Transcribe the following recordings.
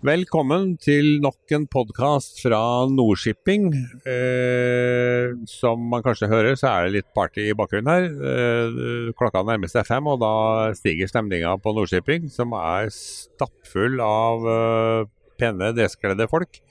Velkommen til nok en podkast fra Nordshipping. Eh, som man kanskje hører, så er det litt party i bakgrunnen her. Eh, klokka nærmer seg fem, og da stiger stemninga på Nordshipping, som er stappfull av eh, pene, dresskledde folk.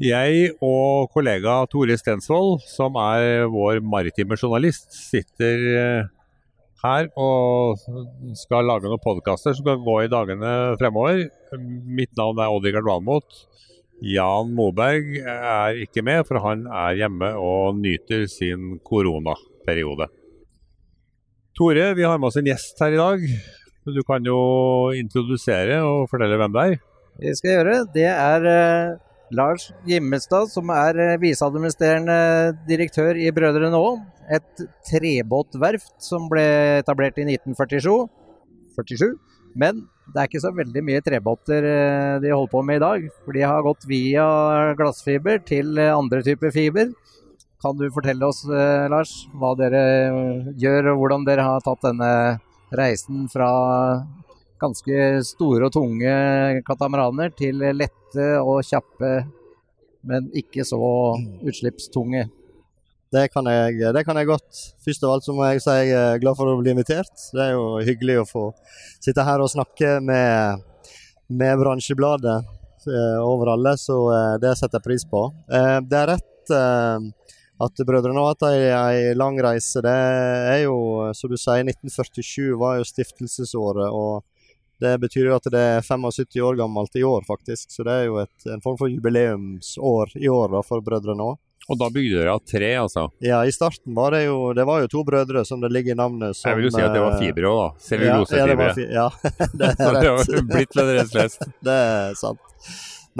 Jeg og kollega Tore Stensvold, som er vår maritime journalist, sitter eh, her og skal lage noen podkaster som skal gå i dagene fremover. Mitt navn er Odd-Rikard Valmot. Jan Moberg er ikke med, for han er hjemme og nyter sin koronaperiode. Tore, vi har med oss en gjest her i dag. Du kan jo introdusere og fortelle hvem det er. Det skal jeg gjøre. Det er uh, Lars Gimmestad, som er uh, viseadministrerende direktør i Brødrene Aa et trebåtverft som ble etablert i 1947. 47. Men det er ikke så veldig mye trebåter eh, de holder på med i dag. For de har gått via glassfiber til eh, andre typer fiber. Kan du fortelle oss, eh, Lars, hva dere gjør, og hvordan dere har tatt denne reisen fra ganske store og tunge katamaraner til lette og kjappe, men ikke så utslippstunge? Det kan, jeg, det kan jeg godt. Først av alt så må jeg si jeg er glad for å bli invitert. Det er jo hyggelig å få sitte her og snakke med, med bransjebladet eh, over alle, så eh, det setter jeg pris på. Eh, det er rett eh, at Brødrene har hatt ei lang reise. Det er jo, som du sier, 1947 var jo stiftelsesåret. og det betyr jo at det er 75 år gammelt i år, faktisk. Så det er jo et, en form for jubileumsår i år da, for Brødrene òg. Og da bygde dere av tre, altså? Ja, i starten var det jo Det var jo to brødre, som det ligger i navnet. Som, jeg vil jo si at det var eh, fibre òg, da. Cellulosefibre. Ja, ja, det er rett. blitt med deres lest. det er sant.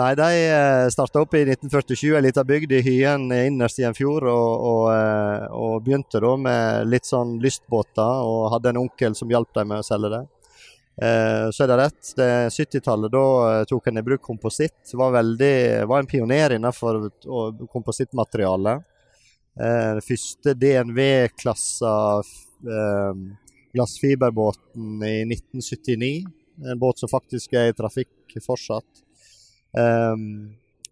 Nei, de eh, starta opp i 1947, ei lita bygd i Hyen innerst i en fjord. Og, og, eh, og, begynte da med litt sånn lystbåter, og hadde en onkel som hjalp dem med å selge det. Eh, så er det rett. det 70-tallet, da eh, tok en i bruk kompositt. Var, veldig, var en pioner innenfor komposittmateriale. Eh, den første DNV-klassa glassfiberbåten i 1979. En båt som faktisk er i trafikk fortsatt.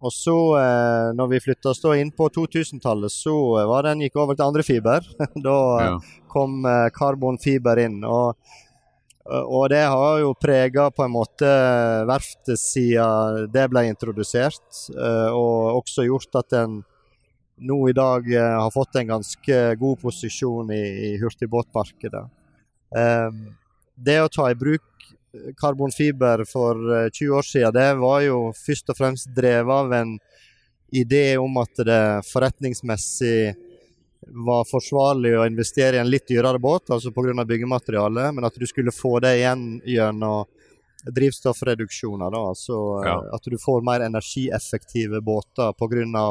Og så, eh, når vi flytta oss inn på 2000-tallet, så var den gikk over til andre fiber. da kom eh, karbonfiber inn. og Eh, og det har jo prega på en måte verftet siden det ble introdusert, eh, og også gjort at en nå i dag eh, har fått en ganske god posisjon i, i hurtigbåtmarkedet. Det å ta i bruk karbonfiber for 20 år siden, det var jo først og fremst drevet av en idé om at det forretningsmessig var forsvarlig å investere i en litt dyrere båt, altså pga. byggematerialet, men at du skulle få det igjen gjennom drivstoffreduksjoner. da, altså ja. At du får mer energieffektive båter pga.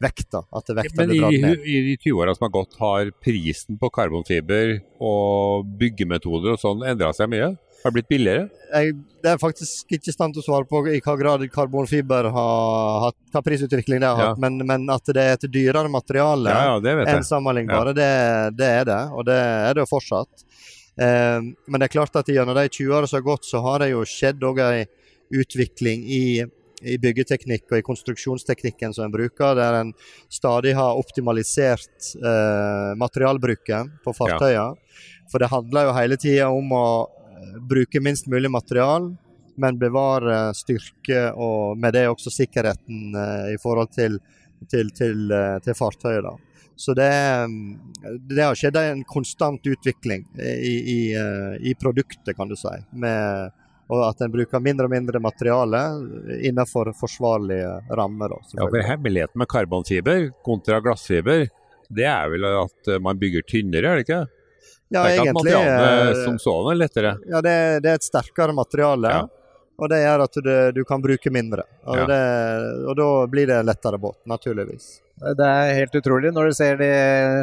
vekta. At vekta blir dratt ned. I, i de 20 åra som har gått, har prisen på karbonfiber og byggemetoder og sånn endra seg mye? Har det blitt billigere? Jeg, det er faktisk ikke i stand til å svare på i hva grad karbonfiber har hatt, hva prisutvikling det har hatt, men, men, at det er et dyrere materiale ja, ja, enn sammenlignbare, det, det, er det. Og det er det jo fortsatt. Eh, men det er klart at gjennom de 20 årene som har gått, så har det jo skjedd òg ei utvikling i i byggeteknikk og i konstruksjonsteknikken som en bruker, der en stadig har optimalisert eh, materialbruken på fartøyene. Ja. For det handler jo hele tida om å bruke minst mulig material, men bevare styrke og med det også sikkerheten eh, i forhold til, til, til, eh, til fartøyet. da. Så det, det, har skjedd en konstant utvikling i, i, eh, i produktet, kan du si. Med, og at en bruker mindre og mindre materiale innenfor forsvarlige rammer. Ja, for Hemmeligheten med karbonfiber kontra glassfiber, det er vel at man bygger tynnere, er det ikke? Ja, egentlig, at materialet som sådan er lettere? Ja, det, det, er et sterkere materiale. Ja. Og det gjør at du, du kan bruke mindre. Og, ja. det, og, da blir det lettere båt, naturligvis. Det er helt utrolig når du ser de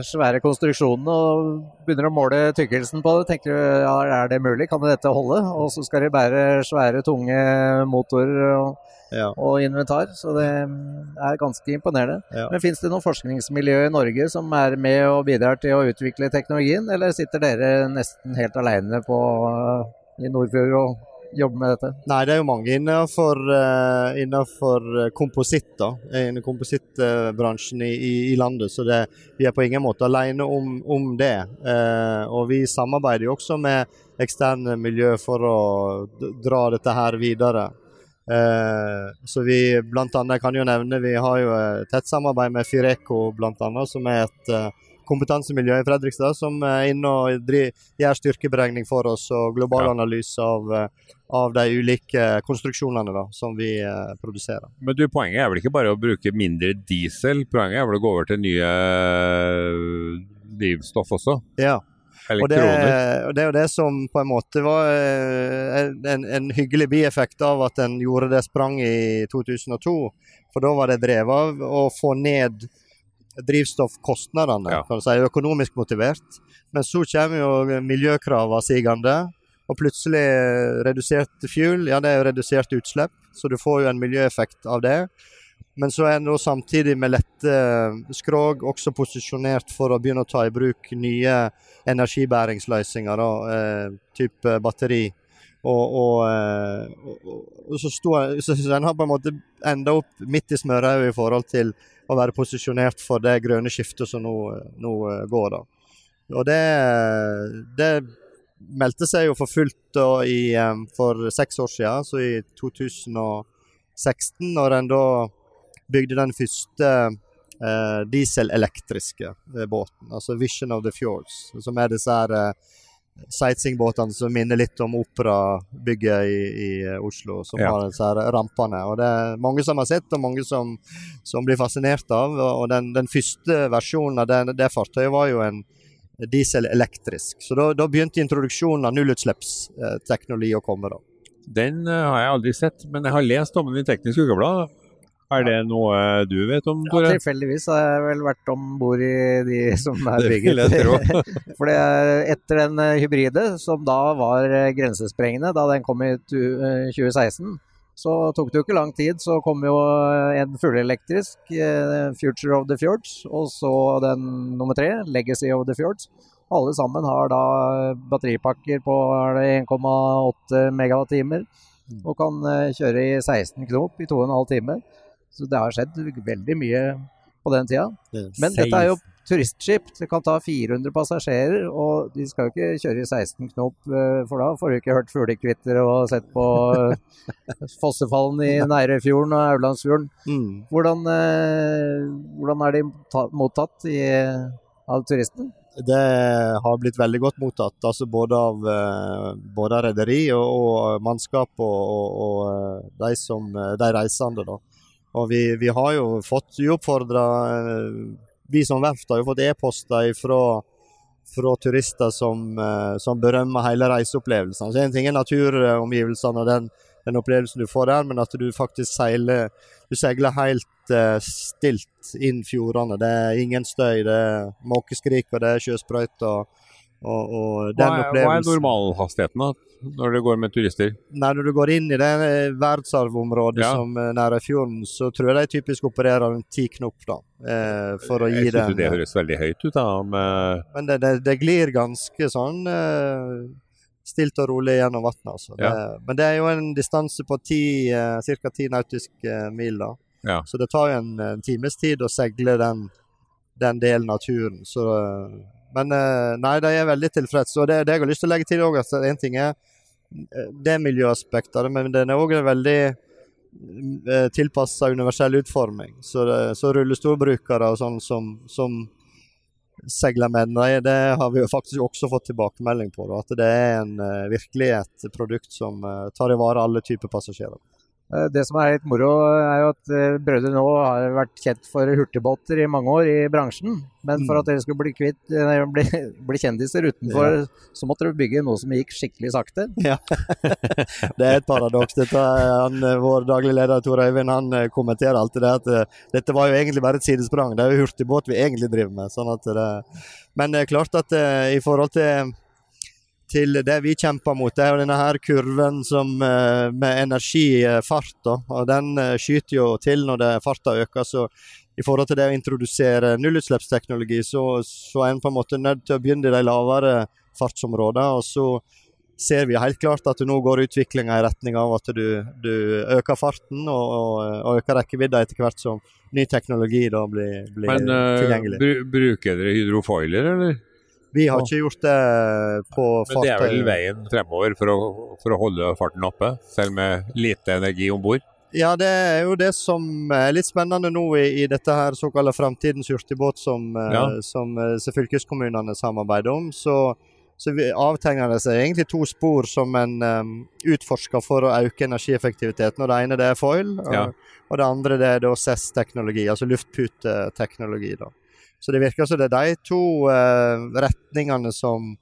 svære konstruksjonene og begynner å måle tykkelsen på det. tenker du, ja, Er det mulig? Kan dette holde? Og så skal de bære svære, tunge motorer og, Ja. og inventar. Så det er ganske imponerende. Ja. Men Fins det noe forskningsmiljø i Norge som er med og bidrar til å utvikle teknologien, eller sitter dere nesten helt alene på, i Nordfjord og jobber med dette? Nei, det er jo mange innenfor, uh, innenfor kompositt, da. Innen komposittbransjen i, i, i landet. Så det, vi er på ingen måte alene om, om det. Eh, og vi samarbeider jo også med eksterne miljø for å dra dette her videre. Eh, så vi blant annet, kan jo nevne, vi har jo tett samarbeid med Fireco blant annet, som er et eh, kompetansemiljø i Fredrikstad som er inne og driver, gjør styrkeberegning for oss og global analyse av, eh, av de ulike konstruksjonene da, som vi eh, produserer. Men du, poenget er vel ikke bare å bruke mindre diesel, poenget er vel å gå over til nye øh, drivstoff også? Ja. Og det, og det er jo det som på en måte var eh, en, en hyggelig bieffekt av at en gjorde det sprang i 2002. For da var det drevet av å få ned drivstoffkostnadene, Ja. kan du si, økonomisk motivert. Men så kommer jo miljøkravene sigende, og plutselig redusert fuel, ja det er jo redusert utslipp, så du får jo en miljøeffekt av det. Men så er en samtidig med lette skrog også posisjonert for å begynne å ta i bruk nye energibæringsløsninger, da, eh, type batteri. Og, og, eh, og, og så, sto, så, så den har på en måte enda opp midt i smørøyet i forhold til å være posisjonert for det grønne skiftet som nå, nå eh, går. da. Og det, det meldte seg jo for fullt i, for seks år siden, så i 2016, når en da bygde den første eh, dieselelektriske eh, båten, altså Vision of the Fjords, som er disse her eh, sightseeingbåtene som minner litt om operabygget i, i eh, Oslo, som Ja. har disse her rampene. Og det er mange som har sett, og mange som, som blir fascinert av. Og den, den første versjonen av det, det fartøyet var jo en diesel-elektrisk. Så da, da begynte introduksjonen av nullutslippsteknologi å komme. da. Den øh, har jeg aldri sett, men jeg har lest om den i Teknisk Ukeblad. Er det noe øh, du vet om, Ja, Tilfeldigvis har jeg vel vært om bord i de som er Det vil jeg bygget. For er etter den eh, hybride, som da var eh, grensesprengende da den kom i eh, 2016, så tok det jo ikke lang tid. Så kom jo eh, en fullelektrisk, eh, Future of the Fjords, og så den nummer tre, Legacy of the Fjords. Alle sammen har da batteripakker på er 1,8 megawattimer og kan eh, kjøre i 16 knop i 2,5 timer. Så det har skjedd veldig mye på den tida. Men dette er jo turistskip. Det kan ta 400 passasjerer, og de skal jo ikke kjøre i 16 knop, eh, for da får du ikke hørt fuglekvitter og sett på fossefallene fossefallen i Nærøyfjorden og Aurlandsfjorden. Mm. Hvordan, eh, hvordan er de mottatt i, av turistene? Det har blitt veldig godt mottatt, altså både av, eh, både rederi og, og mannskap og, og, og eh, de, som, eh, de reisende. Da. Og vi, vi har jo fått uoppfordra Vi som verft har jo fått e-poster fra fra turister som, eh, som berømmer hele reiseopplevelsen. Så En ting er naturomgivelsene og den, den opplevelsen du får der, men at du faktisk seiler du seiler helt eh, stilt inn fjordene. Det er ingen støy, det er måkeskrik og det er sjøsprøyt. Og, og, Hva er, hva er normalhastigheten da, når det går med turister? Nei, Når du går inn i det eh, verdensarvområdet Ja. som eh, Nærøyfjorden, så tror jeg de typisk opererer rundt ti knop, da. Eh, for å gi Jeg synes den det høres veldig høyt ut. da, med, Men det, det, det glir ganske sånn eh, stilt og rolig gjennom vannet. Altså. Ja. men det er jo en distanse på eh, ca. ti nautiske mil. da. Ja. Så det tar jo en, en times tid å seile den, den delen av turen. Så, eh, men eh, nei, de er veldig tilfreds. Og det, det jeg har lyst til å legge til også, at en ting er eh, det miljøaspektet, men den er òg veldig eh, tilpassa universell utforming. Så, det, så rullestolbrukere og sånn som, som seiler med den, det- har vi jo faktisk også fått tilbakemelding på. Da, at det er en, virkelig et produkt som tar i vare alle typer passasjerer. Eh, Det som er litt moro, er jo at eh, Brødre nå har vært kjent for hurtigbåter i mange år i bransjen. Men for Mm. at dere skulle bli, kvitt, nei, bli, bli kjendiser utenfor, så måtte dere bygge noe som gikk skikkelig sakte. Ja, Det er et paradoks. Dette, han, eh, vår daglig leder Tor Øyvind han eh, kommenterer alltid det at eh, dette var jo egentlig bare et sidesprang. Det er jo hurtigbåt vi egentlig driver med. Sånn at det, men det er klart at eh, i forhold til, til det vi kjemper mot, det er jo denne her kurven som, eh, med energifart. da, og Den eh, skyter jo til når farta øker. så i forhold til det å introdusere nullutslippsteknologi, så, så er en på en måte nødt til å begynne i de lavere fartsområdene. og så ser vi helt klart at nå går utviklinga i retning av at du, du øker farten og, og, og øker rekkevidda etter hvert som ny teknologi da blir, blir Men eh, tilgjengelig. bru, bruker dere hydrofoiler, eller? Vi har ikke gjort det på Men det er vel veien fremover for å, for å holde farten oppe, selv med lite energi om bord? Ja, det er jo det som er litt spennende nå i, i dette her såkalte Framtidens hurtigbåt, som, eh, Ja. som eh, fylkeskommunene samarbeider om. Så, så avtegner det seg egentlig to spor som en um, utforsker for å øke energieffektiviteten. Og Det ene det er foil, og, Ja. og det andre det er da CESS-teknologi, altså luftputeteknologi. da. Så det virker som det er de to eh, retningene som,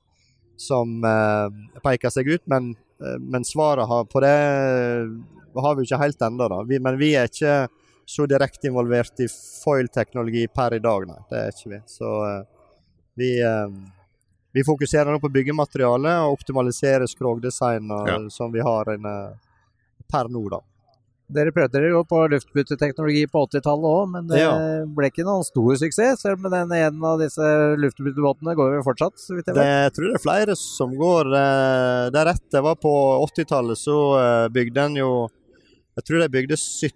som eh, peker seg ut, men, eh, men svaret har, på det har vi ikke helt ennå. da. Vi, men vi er ikke så direkte involvert i foil-teknologi per i dag, nei. Det er ikke vi. Så vi, vi fokuserer nå på byggematerialet og optimaliserer skrogdesignet Ja. som vi har inne per nå, da. Dere prøvde dere jo på luftputeteknologi på 80-tallet òg, men det Ja. ble ikke noen stor suksess. Selv om den ene av disse luftputebåtene går jo fortsatt, så vidt jeg Det, vet. jeg tror det er flere som går. deretter. Det er rett. Det var på 80-tallet så eh, bygde en jo Jeg tror de bygde 17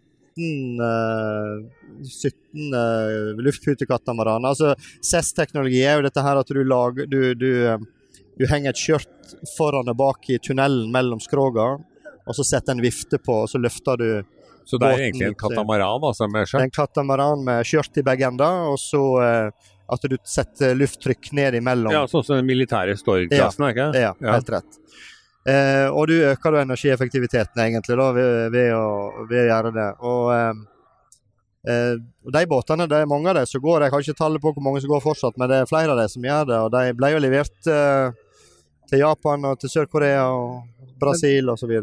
eh, 17 eh, luftputekatamaraner. Altså, CES-teknologi er jo dette her at du lager Du, du, eh, du henger et skjørt foran og bak i tunnelen mellom skroga, og så setter en vifte på, og så løfter du Så det er Båten egentlig en eh, katamaran altså, med skjørt? en katamaran med skjørt i begge ender, og så eh, at du setter lufttrykk ned imellom. Ja, sånn som den militære Stord-klassen, er ikke? Ja, helt rett. Eh, og du øker da energieffektiviteten egentlig da, ved, ved, å, ved å gjøre det. Og eh, eh, de båtene, det er mange av dem som går. Jeg har ikke tallet på hvor mange som går fortsatt, men det er flere av dem som gjør det. Og de ble jo levert eh, til Japan og til Sør-Korea og Brasil osv.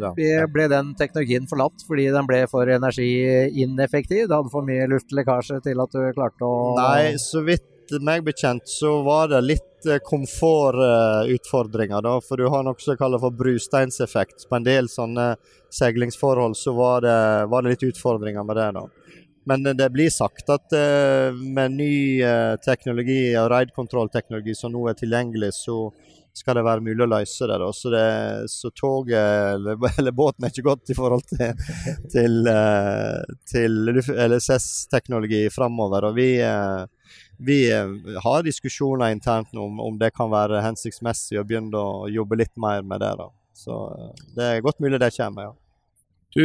Ble- den teknologien forlatt fordi den ble for energiineffektiv? Det hadde for mye luftlekkasje til at du klarte å Nei, så vidt meg bekjent så var det litt eh, komfortutfordringer, da. For du har noe som kalles for brusteinseffekt. På en del sånne seilingsforhold så var det, var det litt utfordringer med det, da. Men det blir sagt at eh, med ny eh, teknologi og raidkontrollteknologi som nå er tilgjengelig, så skal det være mulig å løse det. da. Så, det, så toget, eller, eller båten, er ikke godt i forhold til, til, eh, til CES-teknologi framover. Og vi, eh, vi eh, har diskusjoner internt om, om det kan være hensiktsmessig å begynne å jobbe litt mer med det. da. Så det er godt mulig det kommer, ja. Du,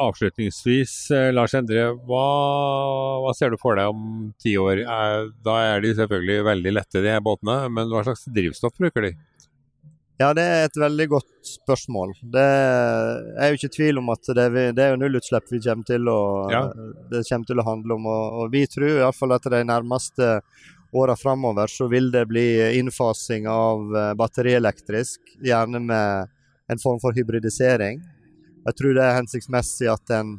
avslutningsvis, eh, Lars Endre, hva, hva ser du for deg om ti år? Eh, Da er de selvfølgelig veldig lette, de båtene, men hva slags drivstoff bruker de? Ja, det er et veldig godt spørsmål. Det er jo ikke tvil om at det, det er jo nullutslipp vi kommer til å, Ja. det kommer til å handle om. Og, og vi tror i hvert fall at de nærmeste åra framover så vil det bli innfasing av eh, batterielektrisk, gjerne med en form for hybridisering. Jeg tror det er hensiktsmessig at en,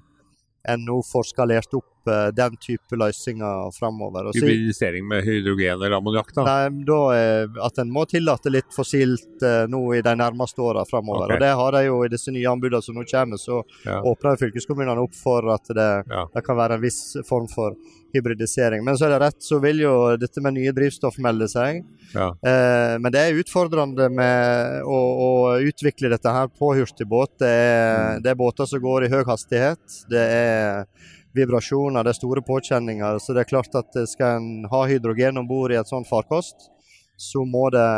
en nå får skalert opp eh, den type løsninger framover. Hybridisering med hydrogen eller ammoniakk, da? Nei, da er at en må tillate litt fossilt eh, nå i de nærmeste åra framover. Okay. Og det har de jo i disse nye anbudene som nå kommer, så Ja. åpner fylkeskommunene opp for at det, Ja. det kan være en viss form for hybridisering. Men så er det rett, så vil jo dette med nye drivstoff melde seg. Ja. Eh, men det er utfordrende med å, å utvikle dette her på hurtigbåt. Det er, det er båter som går i høy hastighet. Det er vibrasjoner, det er store påkjenninger. Så det er klart at skal en ha hydrogen om bord i et sånt farkost, så må det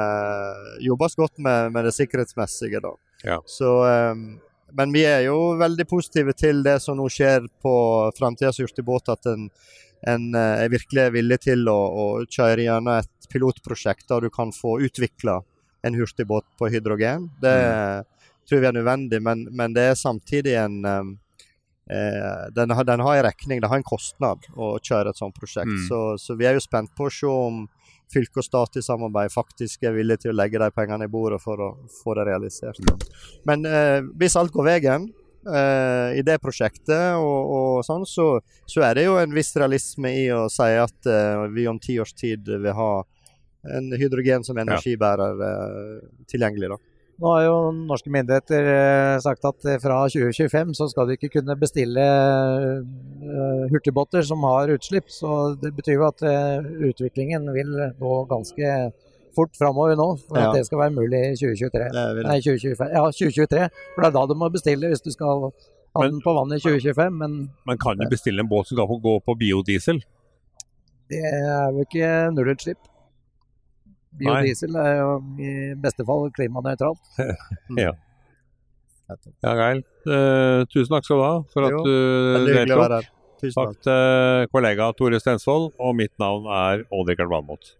jobbes godt med, med det sikkerhetsmessige. da. Ja. Så, eh, men vi er jo veldig positive til det som nå skjer på framtidas hurtigbåt. At en, en eh, er virkelig villig til å, å kjøre gjennom et pilotprosjekt der du kan få utvikla en hurtigbåt på hydrogen. Det tror vi er nødvendig, men, men det er samtidig en, eh, den, har, den har en regning, det har en kostnad å kjøre et sånt prosjekt. Mm. Så, så vi er jo spent på å se om fylke og stat i samarbeid faktisk er villige til å legge de pengene i bordet for å få det realisert. Men eh, hvis alt går veien eh, i det prosjektet, og, og sånn, så, så er det jo en viss realisme i å si at eh, vi om ti års tid vil ha en hydrogen som energibærer eh, tilgjengelig. da. Nå har jo norske myndigheter eh, sagt at eh, fra 2025 så skal de ikke kunne bestille hurtigbåter som har utslipp. Så det betyr jo at utviklingen vil gå ganske fort framover nå for Ja. det skal være mulig i 2023. Nei, 2025. Ja, 2023. For det er da du må bestille hvis du skal ha den på vannet i 2025. Men men kan du bestille en båt som kan få gå på biodiesel. det er jo ikke nullutslipp. Biodiesel er jo i beste fall klimanøytralt. Ja, Ja, Geil. Uh, tusen takk skal du ha for at Jo, du deltok. Takk til kollega Tore Stensvold, og mitt navn er Odd-Rikard Valmot.